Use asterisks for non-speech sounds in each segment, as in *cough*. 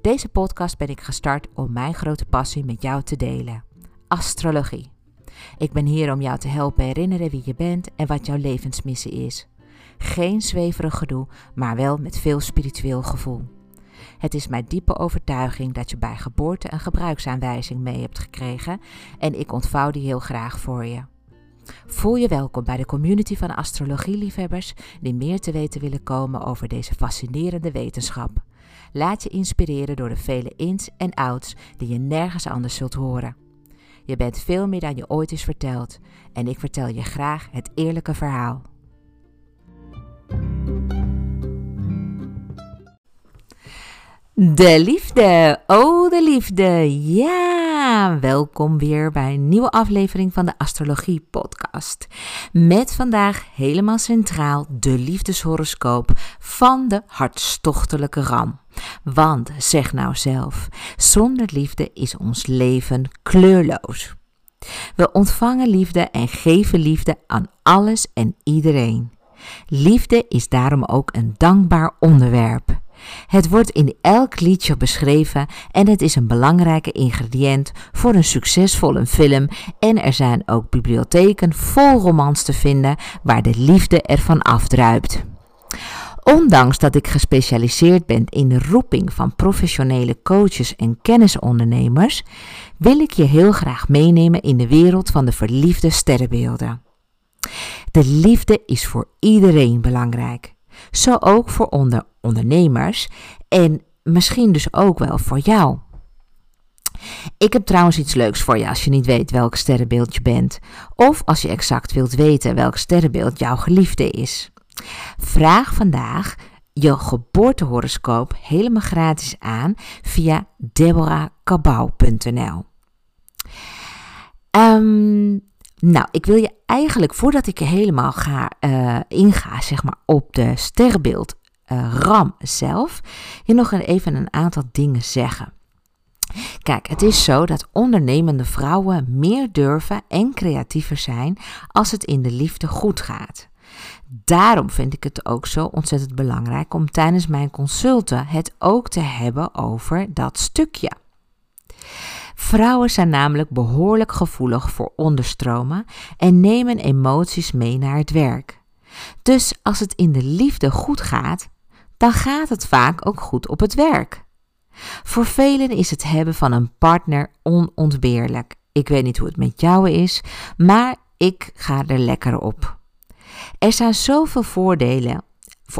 Deze podcast ben ik gestart om mijn grote passie met jou te delen: astrologie. Ik ben hier om jou te helpen herinneren wie je bent en wat jouw levensmissie is. Geen zweverig gedoe, maar wel met veel spiritueel gevoel. Het is mijn diepe overtuiging dat je bij geboorte een gebruiksaanwijzing mee hebt gekregen en ik ontvouw die heel graag voor je. Voel je welkom bij de community van astrologieliefhebbers die meer te weten willen komen over deze fascinerende wetenschap. Laat je inspireren door de vele ins en outs die je nergens anders zult horen. Je bent veel meer dan je ooit is verteld en ik vertel je graag het eerlijke verhaal. De liefde, oh de liefde, ja, welkom weer bij een nieuwe aflevering van de Astrologie Podcast. Met vandaag helemaal centraal de liefdeshoroscoop van de hartstochtelijke ram. Want zeg nou zelf, zonder liefde is ons leven kleurloos. We ontvangen liefde en geven liefde aan alles en iedereen. Liefde is daarom ook een dankbaar onderwerp. Het wordt in elk liedje beschreven en het is een belangrijke ingrediënt voor een succesvolle film en er zijn ook bibliotheken vol romans te vinden waar de liefde ervan afdruipt. Ondanks dat ik gespecialiseerd ben in de roeping van professionele coaches en kennisondernemers, wil ik je heel graag meenemen in de wereld van de verliefde sterrenbeelden. De liefde is voor iedereen belangrijk. Zo ook voor onder ondernemers en misschien dus ook wel voor jou. Ik heb trouwens iets leuks voor je als je niet weet welk sterrenbeeld je bent, of als je exact wilt weten welk sterrenbeeld jouw geliefde is. Vraag vandaag je geboortehoroscoop helemaal gratis aan via deborahkabau.nl. Um, nou, ik wil je eigenlijk, voordat ik helemaal ga uh, inga zeg maar, op de sterrenbeeld uh, Ram zelf, je nog even een aantal dingen zeggen. Kijk, het is zo dat ondernemende vrouwen meer durven en creatiever zijn als het in de liefde goed gaat. Daarom vind ik het ook zo ontzettend belangrijk om tijdens mijn consulten het ook te hebben over dat stukje. Vrouwen zijn namelijk behoorlijk gevoelig voor onderstromen en nemen emoties mee naar het werk. Dus als het in de liefde goed gaat, dan gaat het vaak ook goed op het werk. Voor velen is het hebben van een partner onontbeerlijk. Ik weet niet hoe het met jou is, maar ik ga er lekker op. Er zijn zoveel voordelen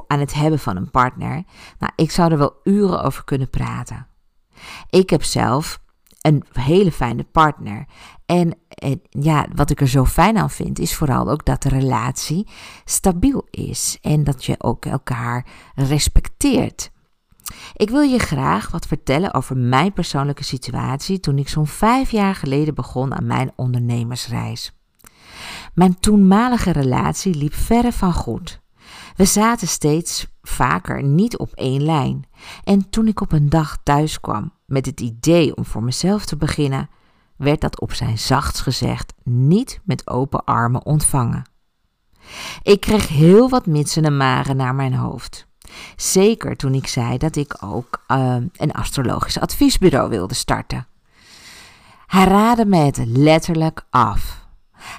aan het hebben van een partner. Nou, ik zou er wel uren over kunnen praten. Ik heb zelf een hele fijne partner. En, en, ja, wat ik er zo fijn aan vind, is vooral ook dat de relatie stabiel is en dat je ook elkaar respecteert. Ik wil je graag wat vertellen over mijn persoonlijke situatie toen ik zo'n vijf jaar geleden begon aan mijn ondernemersreis. Mijn toenmalige relatie liep verre van goed. We zaten steeds vaker niet op één lijn. En toen ik op een dag thuis kwam met het idee om voor mezelf te beginnen, werd dat op zijn zachtst gezegd niet met open armen ontvangen. Ik kreeg heel wat mitsen en maren naar mijn hoofd. Zeker toen ik zei dat ik ook uh, een astrologisch adviesbureau wilde starten. Hij raadde me het letterlijk af.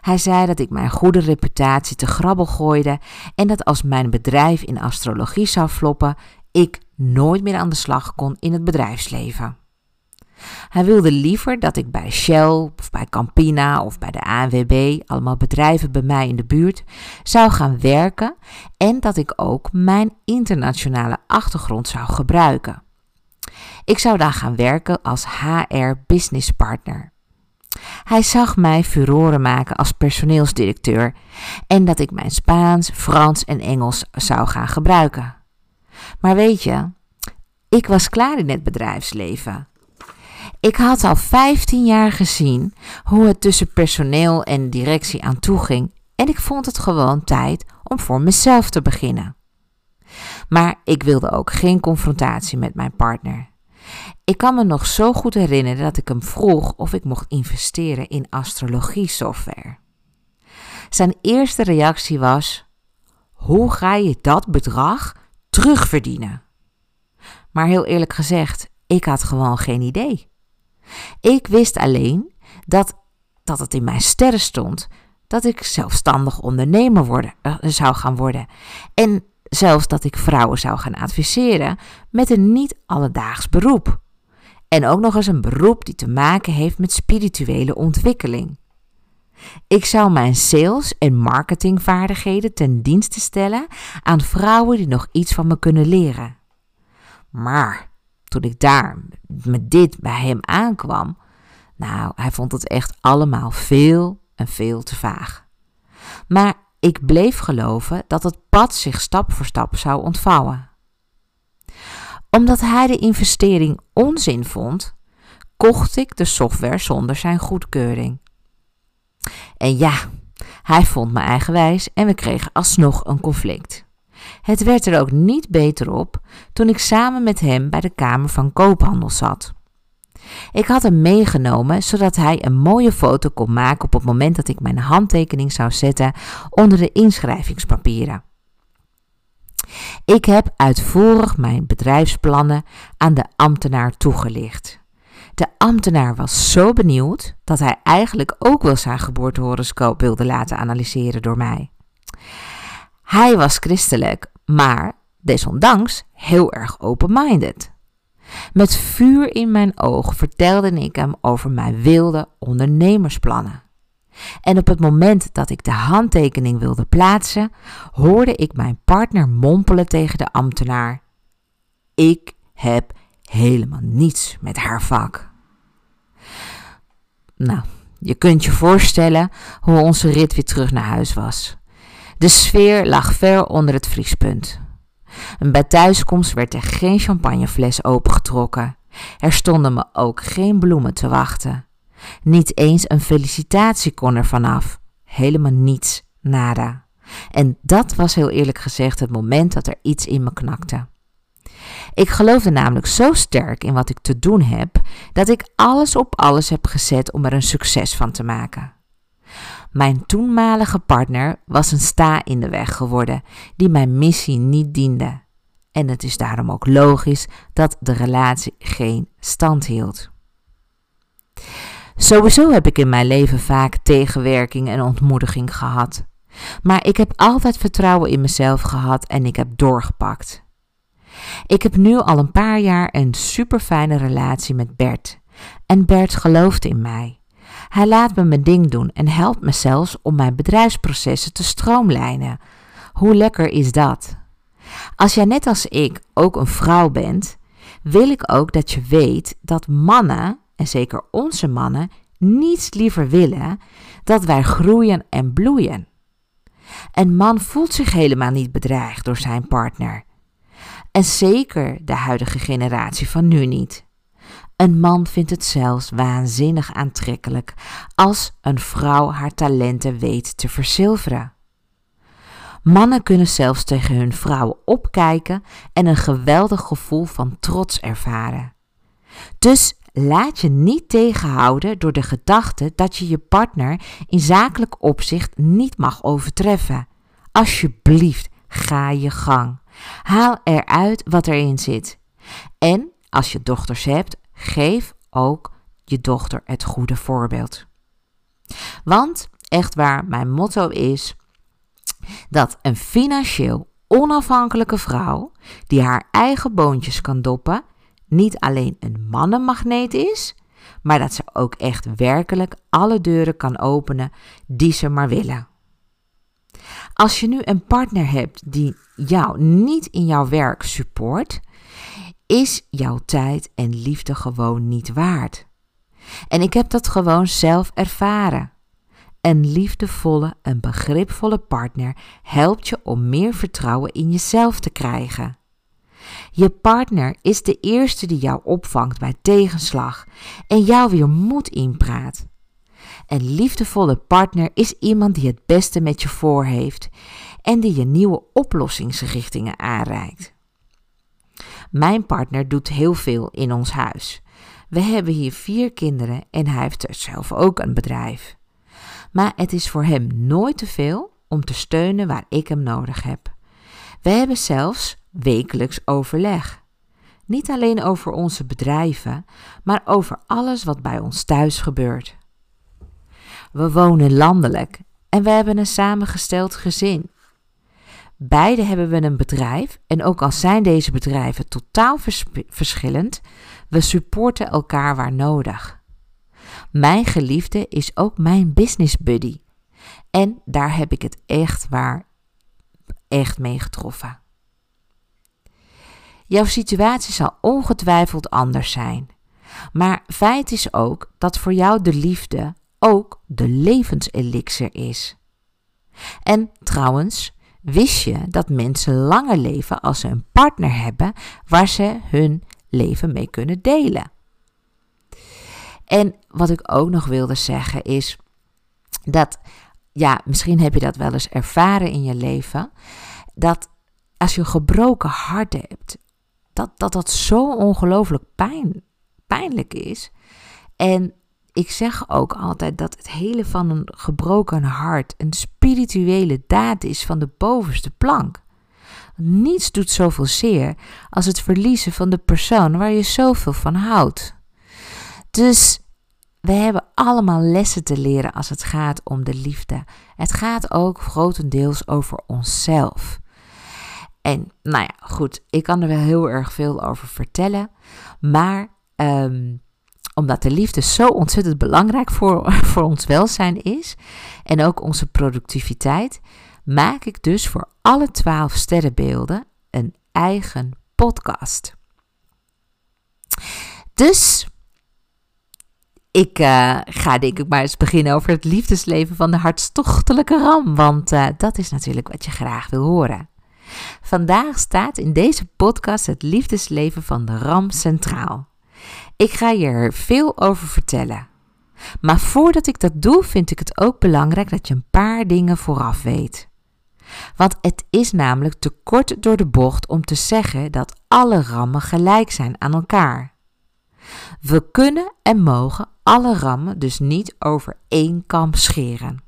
Hij zei dat ik mijn goede reputatie te grabbel gooide en dat als mijn bedrijf in astrologie zou floppen, ik nooit meer aan de slag kon in het bedrijfsleven. Hij wilde liever dat ik bij Shell of bij Campina of bij de ANWB, allemaal bedrijven bij mij in de buurt, zou gaan werken en dat ik ook mijn internationale achtergrond zou gebruiken. Ik zou daar gaan werken als HR business partner. Hij zag mij furoren maken als personeelsdirecteur en dat ik mijn Spaans, Frans en Engels zou gaan gebruiken. Maar weet je, ik was klaar in het bedrijfsleven. Ik had al 15 jaar gezien hoe het tussen personeel en directie aan toe ging en ik vond het gewoon tijd om voor mezelf te beginnen. Maar ik wilde ook geen confrontatie met mijn partner. Ik kan me nog zo goed herinneren dat ik hem vroeg of ik mocht investeren in astrologie software. Zijn eerste reactie was: Hoe ga je dat bedrag terugverdienen? Maar heel eerlijk gezegd, ik had gewoon geen idee. Ik wist alleen dat, dat het in mijn sterren stond dat ik zelfstandig ondernemer worden, uh, zou gaan worden. En zelfs dat ik vrouwen zou gaan adviseren met een niet alledaags beroep. En ook nog eens een beroep die te maken heeft met spirituele ontwikkeling. Ik zou mijn sales- en marketingvaardigheden ten dienste stellen aan vrouwen die nog iets van me kunnen leren. Maar toen ik daar met dit bij hem aankwam, nou, hij vond het echt allemaal veel en veel te vaag. Maar ik bleef geloven dat het pad zich stap voor stap zou ontvouwen. Omdat hij de investering onzin vond, kocht ik de software zonder zijn goedkeuring. En ja, hij vond me eigenwijs en we kregen alsnog een conflict. Het werd er ook niet beter op toen ik samen met hem bij de Kamer van Koophandel zat. Ik had hem meegenomen zodat hij een mooie foto kon maken op het moment dat ik mijn handtekening zou zetten onder de inschrijvingspapieren. Ik heb uitvoerig mijn bedrijfsplannen aan de ambtenaar toegelicht. De ambtenaar was zo benieuwd dat hij eigenlijk ook wel zijn geboortehoroscoop wilde laten analyseren door mij. Hij was christelijk, maar desondanks heel erg open-minded. Met vuur in mijn oog vertelde ik hem over mijn wilde ondernemersplannen. En op het moment dat ik de handtekening wilde plaatsen, hoorde ik mijn partner mompelen tegen de ambtenaar: Ik heb helemaal niets met haar vak. Nou, je kunt je voorstellen hoe onze rit weer terug naar huis was. De sfeer lag ver onder het vriespunt. Bij thuiskomst werd er geen champagnefles opengetrokken. Er stonden me ook geen bloemen te wachten. Niet eens een felicitatie kon er vanaf. Helemaal niets, nada. En dat was heel eerlijk gezegd het moment dat er iets in me knakte. Ik geloofde namelijk zo sterk in wat ik te doen heb, dat ik alles op alles heb gezet om er een succes van te maken. Mijn toenmalige partner was een sta in de weg geworden die mijn missie niet diende. En het is daarom ook logisch dat de relatie geen stand hield. Sowieso heb ik in mijn leven vaak tegenwerking en ontmoediging gehad. Maar ik heb altijd vertrouwen in mezelf gehad en ik heb doorgepakt. Ik heb nu al een paar jaar een super fijne relatie met Bert. En Bert gelooft in mij. Hij laat me mijn ding doen en helpt me zelfs om mijn bedrijfsprocessen te stroomlijnen. Hoe lekker is dat? Als jij net als ik ook een vrouw bent, wil ik ook dat je weet dat mannen, en zeker onze mannen, niets liever willen dat wij groeien en bloeien. Een man voelt zich helemaal niet bedreigd door zijn partner. En zeker de huidige generatie van nu niet. Een man vindt het zelfs waanzinnig aantrekkelijk als een vrouw haar talenten weet te verzilveren. Mannen kunnen zelfs tegen hun vrouwen opkijken en een geweldig gevoel van trots ervaren. Dus laat je niet tegenhouden door de gedachte dat je je partner in zakelijk opzicht niet mag overtreffen. alsjeblieft, ga je gang. Haal eruit wat erin zit. En als je dochters hebt, geef ook je dochter het goede voorbeeld. Want echt waar, mijn motto is dat een financieel onafhankelijke vrouw die haar eigen boontjes kan doppen, niet alleen een mannenmagneet is, maar dat ze ook echt werkelijk alle deuren kan openen die ze maar willen. Als je nu een partner hebt die jou niet in jouw werk support, is jouw tijd en liefde gewoon niet waard. En ik heb dat gewoon zelf ervaren. Een liefdevolle en begripvolle partner helpt je om meer vertrouwen in jezelf te krijgen. Je partner is de eerste die jou opvangt bij tegenslag en jou weer moed inpraat. Een liefdevolle partner is iemand die het beste met je voor heeft en die je nieuwe oplossingsrichtingen aanreikt. Mijn partner doet heel veel in ons huis. We hebben hier vier kinderen en hij heeft zelf ook een bedrijf. Maar het is voor hem nooit te veel om te steunen waar ik hem nodig heb. We hebben zelfs wekelijks overleg. Niet alleen over onze bedrijven, maar over alles wat bij ons thuis gebeurt. We wonen landelijk en we hebben een samengesteld gezin. Beide hebben we een bedrijf en ook al zijn deze bedrijven totaal verschillend, we supporten elkaar waar nodig. Mijn geliefde is ook mijn business buddy. En daar heb ik het echt waar echt mee getroffen. Jouw situatie zal ongetwijfeld anders zijn. Maar feit is ook dat voor jou de liefde ook de levenselixer is. En trouwens, wist je dat mensen langer leven als ze een partner hebben waar ze hun leven mee kunnen delen? En wat ik ook nog wilde zeggen is dat, ja, misschien heb je dat wel eens ervaren in je leven, dat als je een gebroken hart hebt, dat dat, dat zo ongelooflijk pijn, pijnlijk is. En ik zeg ook altijd dat het hele van een gebroken hart een spirituele daad is van de bovenste plank. Niets doet zoveel zeer als het verliezen van de persoon waar je zoveel van houdt. Dus we hebben allemaal lessen te leren als het gaat om de liefde. Het gaat ook grotendeels over onszelf. En nou ja, goed, ik kan er wel heel erg veel over vertellen. Maar ehm, omdat de liefde zo ontzettend belangrijk voor, *laughs* voor ons welzijn is en ook onze productiviteit, maak ik dus voor alle twaalf sterrenbeelden een eigen podcast. Dus ik uh, ga denk ik maar eens beginnen over het liefdesleven van de hartstochtelijke ram, want uh, dat is natuurlijk wat je graag wil horen. Vandaag staat in deze podcast het liefdesleven van de ram centraal. Ik ga je er veel over vertellen. Maar voordat ik dat doe, vind ik het ook belangrijk dat je een paar dingen vooraf weet. Want het is namelijk te kort door de bocht om te zeggen dat alle rammen gelijk zijn aan elkaar. We kunnen en mogen alle rammen dus niet over één kam scheren.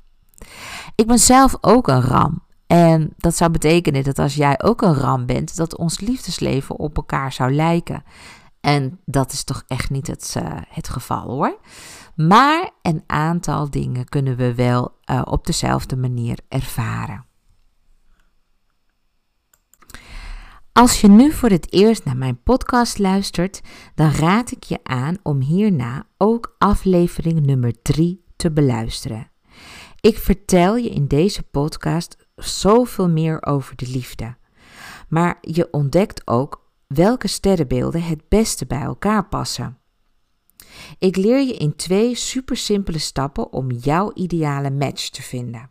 Ik ben zelf ook een ram. En dat zou betekenen dat als jij ook een ram bent, dat ons liefdesleven op elkaar zou lijken. En dat is toch echt niet het, uh, het geval hoor. Maar een aantal dingen kunnen we wel uh, op dezelfde manier ervaren. Als je nu voor het eerst naar mijn podcast luistert, dan raad ik je aan om hierna ook aflevering nummer 3 te beluisteren. Ik vertel je in deze podcast zoveel meer over de liefde. Maar je ontdekt ook welke sterrenbeelden het beste bij elkaar passen. Ik leer je in twee super simpele stappen om jouw ideale match te vinden.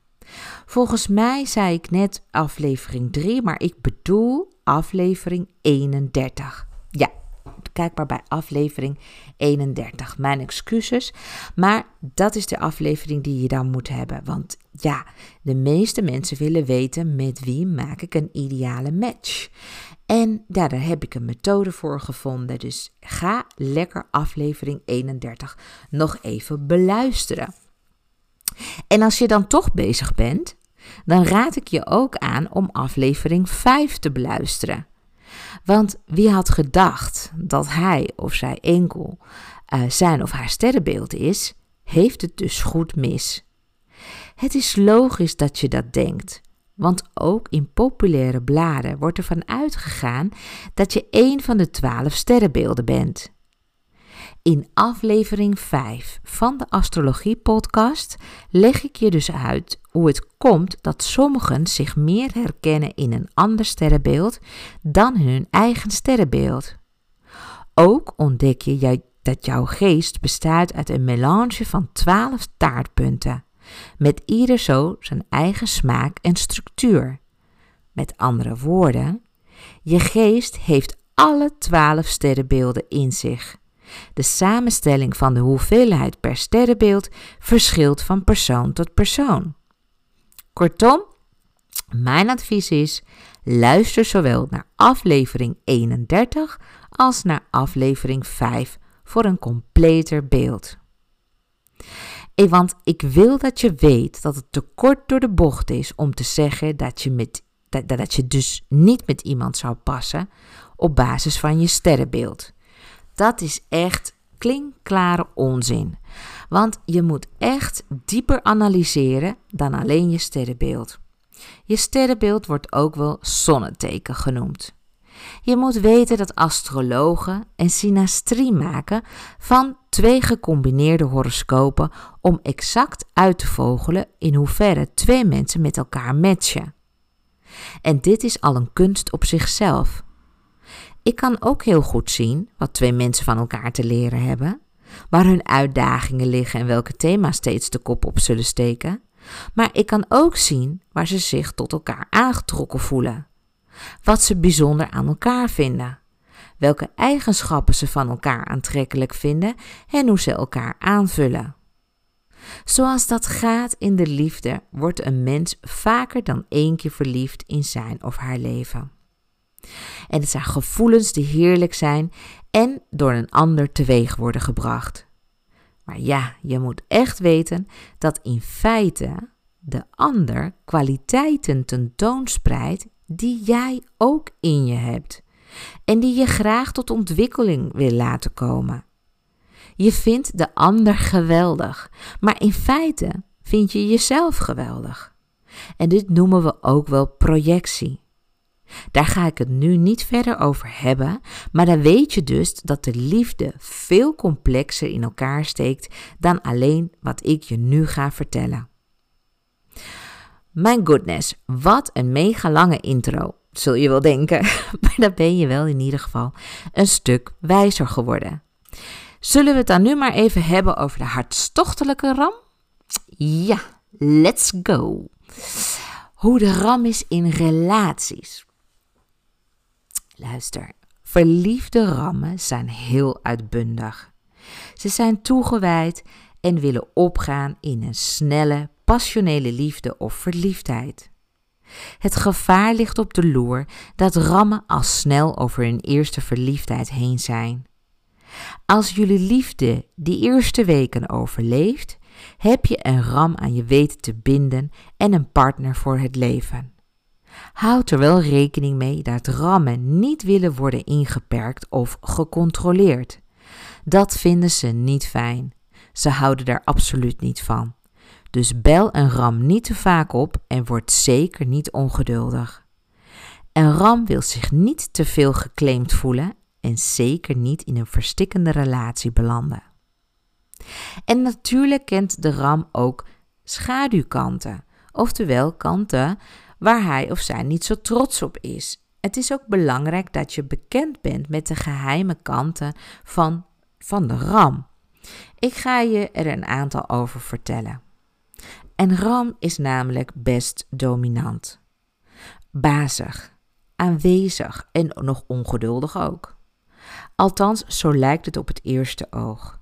Volgens mij zei ik net aflevering 3, maar ik bedoel aflevering 31. Ja, kijk maar bij aflevering 31. Mijn excuses, maar dat is de aflevering die je dan moet hebben. Want ja, de meeste mensen willen weten met wie maak ik een ideale match. En daar heb ik een methode voor gevonden. Dus ga lekker aflevering 31 nog even beluisteren. En als je dan toch bezig bent, dan raad ik je ook aan om aflevering 5 te beluisteren. Want wie had gedacht dat hij of zij enkel uh, zijn of haar sterrenbeeld is, heeft het dus goed mis. Het is logisch dat je dat denkt, want ook in populaire bladen wordt ervan uitgegaan dat je een van de twaalf sterrenbeelden bent. In aflevering 5 van de Astrologie Podcast leg ik je dus uit hoe het komt dat sommigen zich meer herkennen in een ander sterrenbeeld dan hun eigen sterrenbeeld. Ook ontdek je dat jouw geest bestaat uit een melange van 12 taartpunten, met ieder zo zijn eigen smaak en structuur. Met andere woorden, je geest heeft alle 12 sterrenbeelden in zich. De samenstelling van de hoeveelheid per sterrenbeeld verschilt van persoon tot persoon. Kortom, mijn advies is: luister zowel naar aflevering 31 als naar aflevering 5 voor een completer beeld. want ik wil dat je weet dat het te kort door de bocht is om te zeggen dat je, met, dat, dat je dus niet met iemand zou passen op basis van je sterrenbeeld. Dat is echt klinkklare onzin. Want je moet echt dieper analyseren dan alleen je sterrenbeeld. Je sterrenbeeld wordt ook wel zonneteken genoemd. Je moet weten dat astrologen een synastrie maken van twee gecombineerde horoscopen om exact uit te vogelen in hoeverre twee mensen met elkaar matchen. En dit is al een kunst op zichzelf. Ik kan ook heel goed zien wat twee mensen van elkaar te leren hebben, waar hun uitdagingen liggen en welke thema's steeds de kop op zullen steken. Maar ik kan ook zien waar ze zich tot elkaar aangetrokken voelen, wat ze bijzonder aan elkaar vinden, welke eigenschappen ze van elkaar aantrekkelijk vinden en hoe ze elkaar aanvullen. Zoals dat gaat in de liefde, wordt een mens vaker dan één keer verliefd in zijn of haar leven. En het zijn gevoelens die heerlijk zijn en door een ander teweeg worden gebracht. Maar ja, je moet echt weten dat in feite de ander kwaliteiten tentoonspreidt die jij ook in je hebt en die je graag tot ontwikkeling wil laten komen. Je vindt de ander geweldig, maar in feite vind je jezelf geweldig. En dit noemen we ook wel projectie. Daar ga ik het nu niet verder over hebben, maar dan weet je dus dat de liefde veel complexer in elkaar steekt dan alleen wat ik je nu ga vertellen. Mijn goodness, wat een mega lange intro, zul je wel denken, *laughs* maar dan ben je wel in ieder geval een stuk wijzer geworden. Zullen we het dan nu maar even hebben over de hartstochtelijke ram? Ja, let's go. Hoe de ram is in relaties. Luister, verliefde rammen zijn heel uitbundig. Ze zijn toegewijd en willen opgaan in een snelle, passionele liefde of verliefdheid. Het gevaar ligt op de loer dat rammen al snel over hun eerste verliefdheid heen zijn. Als jullie liefde die eerste weken overleeft, heb je een ram aan je weten te binden en een partner voor het leven. Houd er wel rekening mee dat rammen niet willen worden ingeperkt of gecontroleerd. Dat vinden ze niet fijn. Ze houden daar absoluut niet van. Dus bel een ram niet te vaak op en word zeker niet ongeduldig. Een ram wil zich niet te veel geclaimd voelen en zeker niet in een verstikkende relatie belanden. En natuurlijk kent de ram ook schaduwkanten, oftewel kanten waar hij of zij niet zo trots op is. Het is ook belangrijk dat je bekend bent met de geheime kanten van, van de ram. Ik ga je er een aantal over vertellen. En ram is namelijk best dominant. Bazig, aanwezig en nog ongeduldig ook. Althans, zo lijkt het op het eerste oog.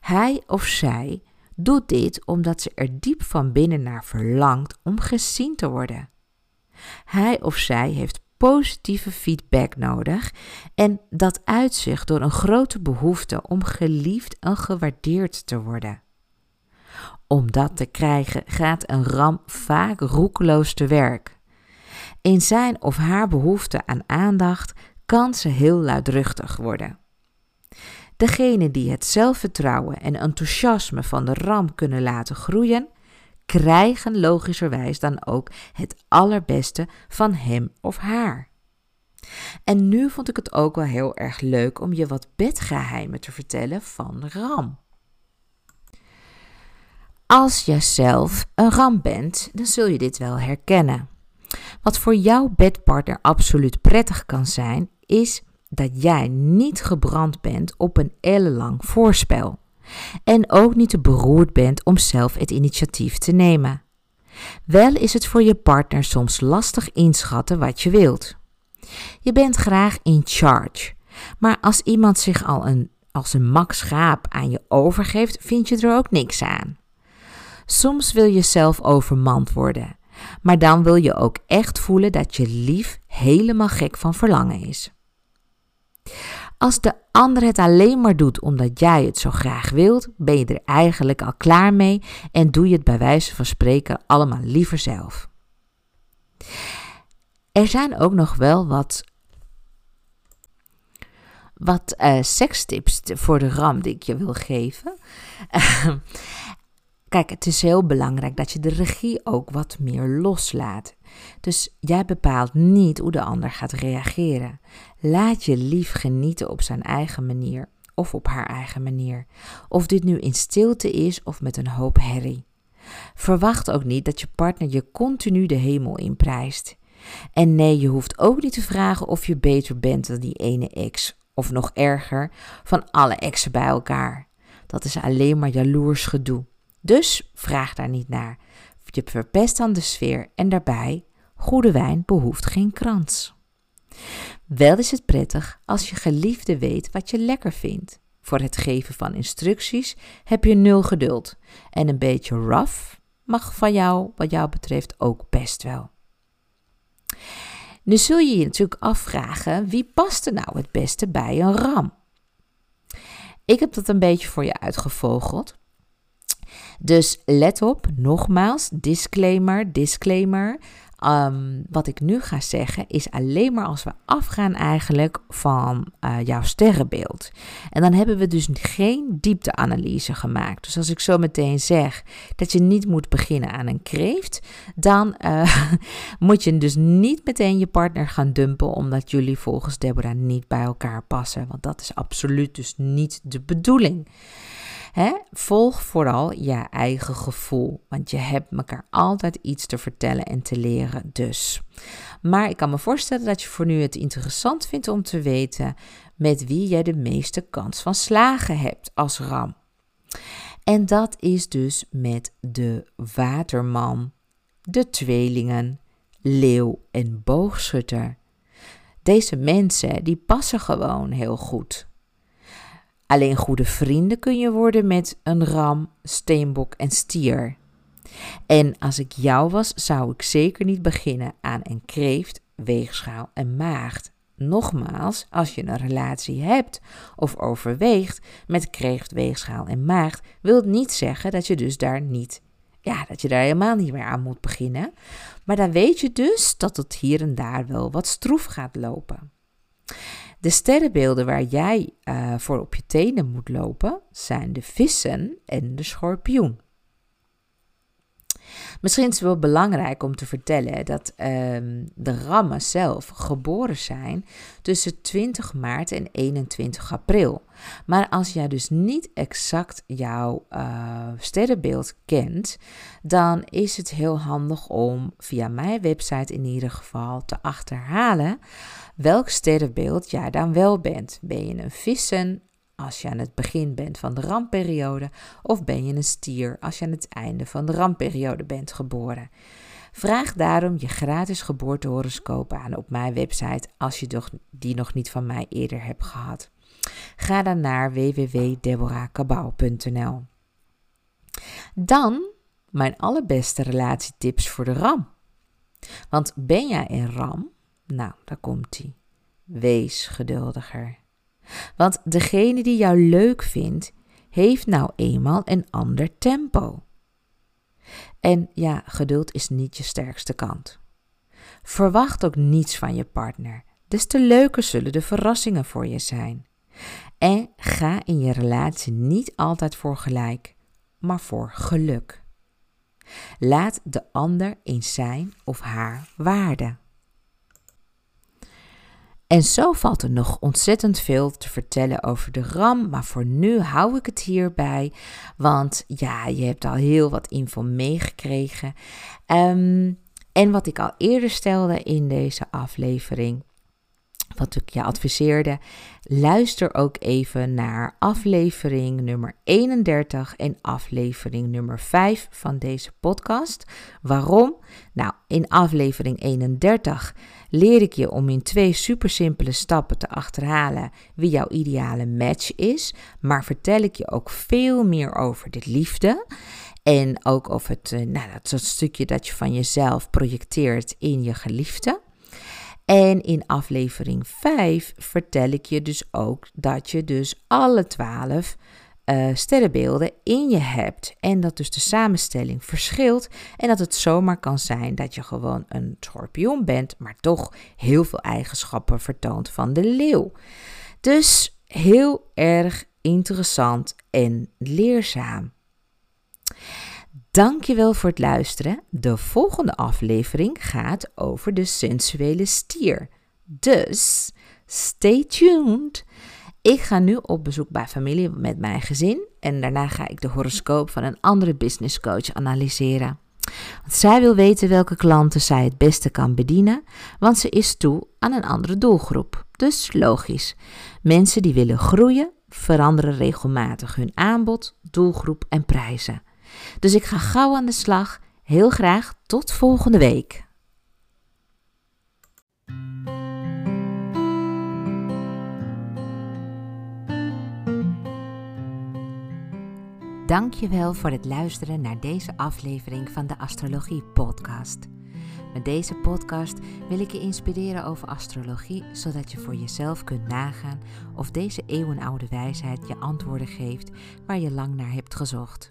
Hij of zij doet dit omdat ze er diep van binnen naar verlangt om gezien te worden. Hij of zij heeft positieve feedback nodig en dat uitzicht door een grote behoefte om geliefd en gewaardeerd te worden. om dat te krijgen gaat een ram vaak roekeloos te werk. In zijn of haar behoefte aan aandacht kan ze heel luidruchtig worden. Degene die het zelfvertrouwen en enthousiasme van de ram kunnen laten groeien, krijgen logischerwijs dan ook het allerbeste van hem of haar. En nu vond ik het ook wel heel erg leuk om je wat bedgeheimen te vertellen van Ram. Als je zelf een ram bent, dan zul je dit wel herkennen. Wat voor jouw bedpartner absoluut prettig kan zijn, is dat jij niet gebrand bent op een ellenlang voorspel. En ook niet te beroerd bent om zelf het initiatief te nemen. Wel is het voor je partner soms lastig inschatten wat je wilt. Je bent graag in charge, maar als iemand zich al een, als een mak schaap aan je overgeeft, vind je er ook niks aan. Soms wil je zelf overmand worden, maar dan wil je ook echt voelen dat je lief helemaal gek van verlangen is. Als de ander het alleen maar doet omdat jij het zo graag wilt, ben je er eigenlijk al klaar mee en doe je het bij wijze van spreken allemaal liever zelf. Er zijn ook nog wel wat, wat uh, sekstips voor de ram die ik je wil geven. *laughs* Kijk, het is heel belangrijk dat je de regie ook wat meer loslaat. Dus jij bepaalt niet hoe de ander gaat reageren. Laat je lief genieten op zijn eigen manier of op haar eigen manier. Of dit nu in stilte is of met een hoop herrie. Verwacht ook niet dat je partner je continu de hemel inprijst. En nee, je hoeft ook niet te vragen of je beter bent dan die ene ex, of nog erger, van alle exen bij elkaar. Dat is alleen maar jaloers gedoe. Dus vraag daar niet naar. Je verpest dan de sfeer en daarbij, goede wijn behoeft geen krans. Wel is het prettig als je geliefde weet wat je lekker vindt. Voor het geven van instructies heb je nul geduld. En een beetje rough mag van jou, wat jou betreft, ook best wel. Nu zul je je natuurlijk afvragen, wie past er nou het beste bij een ram? Ik heb dat een beetje voor je uitgevogeld. Dus let op, nogmaals, disclaimer, disclaimer. Um, wat ik nu ga zeggen is alleen maar als we afgaan eigenlijk van uh, jouw sterrenbeeld. En dan hebben we dus geen diepteanalyse gemaakt. Dus als ik zo meteen zeg dat je niet moet beginnen aan een kreeft, dan uh, *laughs* moet je dus niet meteen je partner gaan dumpen omdat jullie volgens Deborah niet bij elkaar passen. Want dat is absoluut dus niet de bedoeling. Hè? Volg vooral je eigen gevoel, want je hebt elkaar altijd iets te vertellen en te leren dus. Maar ik kan me voorstellen dat je voor nu het interessant vindt om te weten met wie jij de meeste kans van slagen hebt als ram. En dat is dus met de waterman, de tweelingen, leeuw en boogschutter. Deze mensen die passen gewoon heel goed. Alleen goede vrienden kun je worden met een ram, steenbok en stier. En als ik jou was, zou ik zeker niet beginnen aan een kreeft, weegschaal en maagd. Nogmaals, als je een relatie hebt of overweegt met kreeft, weegschaal en maagd, wil het niet zeggen dat je dus daar niet, ja, dat je daar helemaal niet meer aan moet beginnen. Maar dan weet je dus dat het hier en daar wel wat stroef gaat lopen. De sterrenbeelden waar jij uh, voor op je tenen moet lopen zijn de vissen en de schorpioen. Misschien is het wel belangrijk om te vertellen dat um, de rammen zelf geboren zijn tussen 20 maart en 21 april. Maar als jij dus niet exact jouw uh, sterrenbeeld kent, dan is het heel handig om via mijn website in ieder geval te achterhalen welk sterrenbeeld jij dan wel bent. Ben je een vissen als je aan het begin bent van de ramperiode of ben je een stier als je aan het einde van de ramperiode bent geboren? Vraag daarom je gratis geboortehoroscoop aan op mijn website als je die nog niet van mij eerder hebt gehad. Ga dan naar www.deborahkabau.nl. Dan mijn allerbeste relatietips voor de ram. Want ben jij een ram? Nou, daar komt ie. Wees geduldiger. Want degene die jou leuk vindt, heeft nou eenmaal een ander tempo. En ja, geduld is niet je sterkste kant. Verwacht ook niets van je partner. Des te leuker zullen de verrassingen voor je zijn. En ga in je relatie niet altijd voor gelijk, maar voor geluk. Laat de ander in zijn of haar waarde. En zo valt er nog ontzettend veel te vertellen over de RAM, maar voor nu hou ik het hierbij, want ja, je hebt al heel wat info meegekregen. Um, en wat ik al eerder stelde in deze aflevering, wat ik je adviseerde, luister ook even naar aflevering nummer 31 en aflevering nummer 5 van deze podcast. Waarom? Nou, in aflevering 31 leer ik je om in twee super simpele stappen te achterhalen wie jouw ideale match is, maar vertel ik je ook veel meer over de liefde. En ook over het, eh, nou, dat stukje dat je van jezelf projecteert in je geliefde. En in aflevering 5 vertel ik je dus ook dat je dus alle 12 uh, eh, sterrenbeelden in je hebt. En dat dus de samenstelling verschilt. En dat het zomaar kan zijn dat je gewoon een schorpioen bent, maar toch heel veel eigenschappen vertoont van de leeuw. Dus heel erg interessant en leerzaam. Dankjewel voor het luisteren. De volgende aflevering gaat over de sensuele stier. Dus stay tuned. Ik ga nu op bezoek bij familie met mijn gezin en daarna ga ik de horoscoop van een andere business coach analyseren. Want zij wil weten welke klanten zij het beste kan bedienen, want ze is toe aan een andere doelgroep. Dus logisch. Mensen die willen groeien, veranderen regelmatig hun aanbod, doelgroep en prijzen. Dus ik ga gauw aan de slag. Heel graag tot volgende week. Dankjewel voor het luisteren naar deze aflevering van de Astrologie Podcast. Met deze podcast wil ik je inspireren over astrologie, zodat je voor jezelf kunt nagaan of deze eeuwenoude wijsheid je antwoorden geeft waar je lang naar hebt gezocht.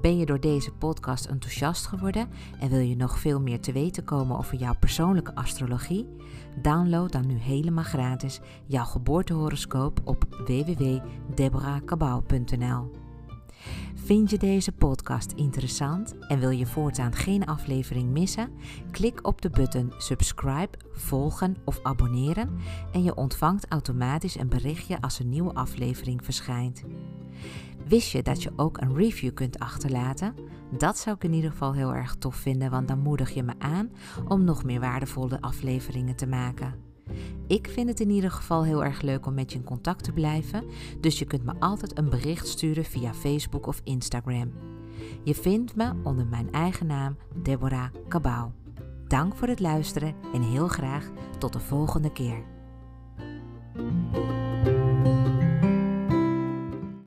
Ben je door deze podcast enthousiast geworden en wil je nog veel meer te weten komen over jouw persoonlijke astrologie? Download dan nu helemaal gratis jouw geboortehoroscoop op www.deborahkabau.nl. Vind je deze podcast interessant en wil je voortaan geen aflevering missen? Klik op de button subscribe, volgen of abonneren en je ontvangt automatisch een berichtje als een nieuwe aflevering verschijnt. Wist je dat je ook een review kunt achterlaten? Dat zou ik in ieder geval heel erg tof vinden, want dan moedig je me aan om nog meer waardevolle afleveringen te maken. Ik vind het in ieder geval heel erg leuk om met je in contact te blijven, dus je kunt me altijd een bericht sturen via Facebook of Instagram. Je vindt me onder mijn eigen naam Deborah Cabau. Dank voor het luisteren en heel graag tot de volgende keer.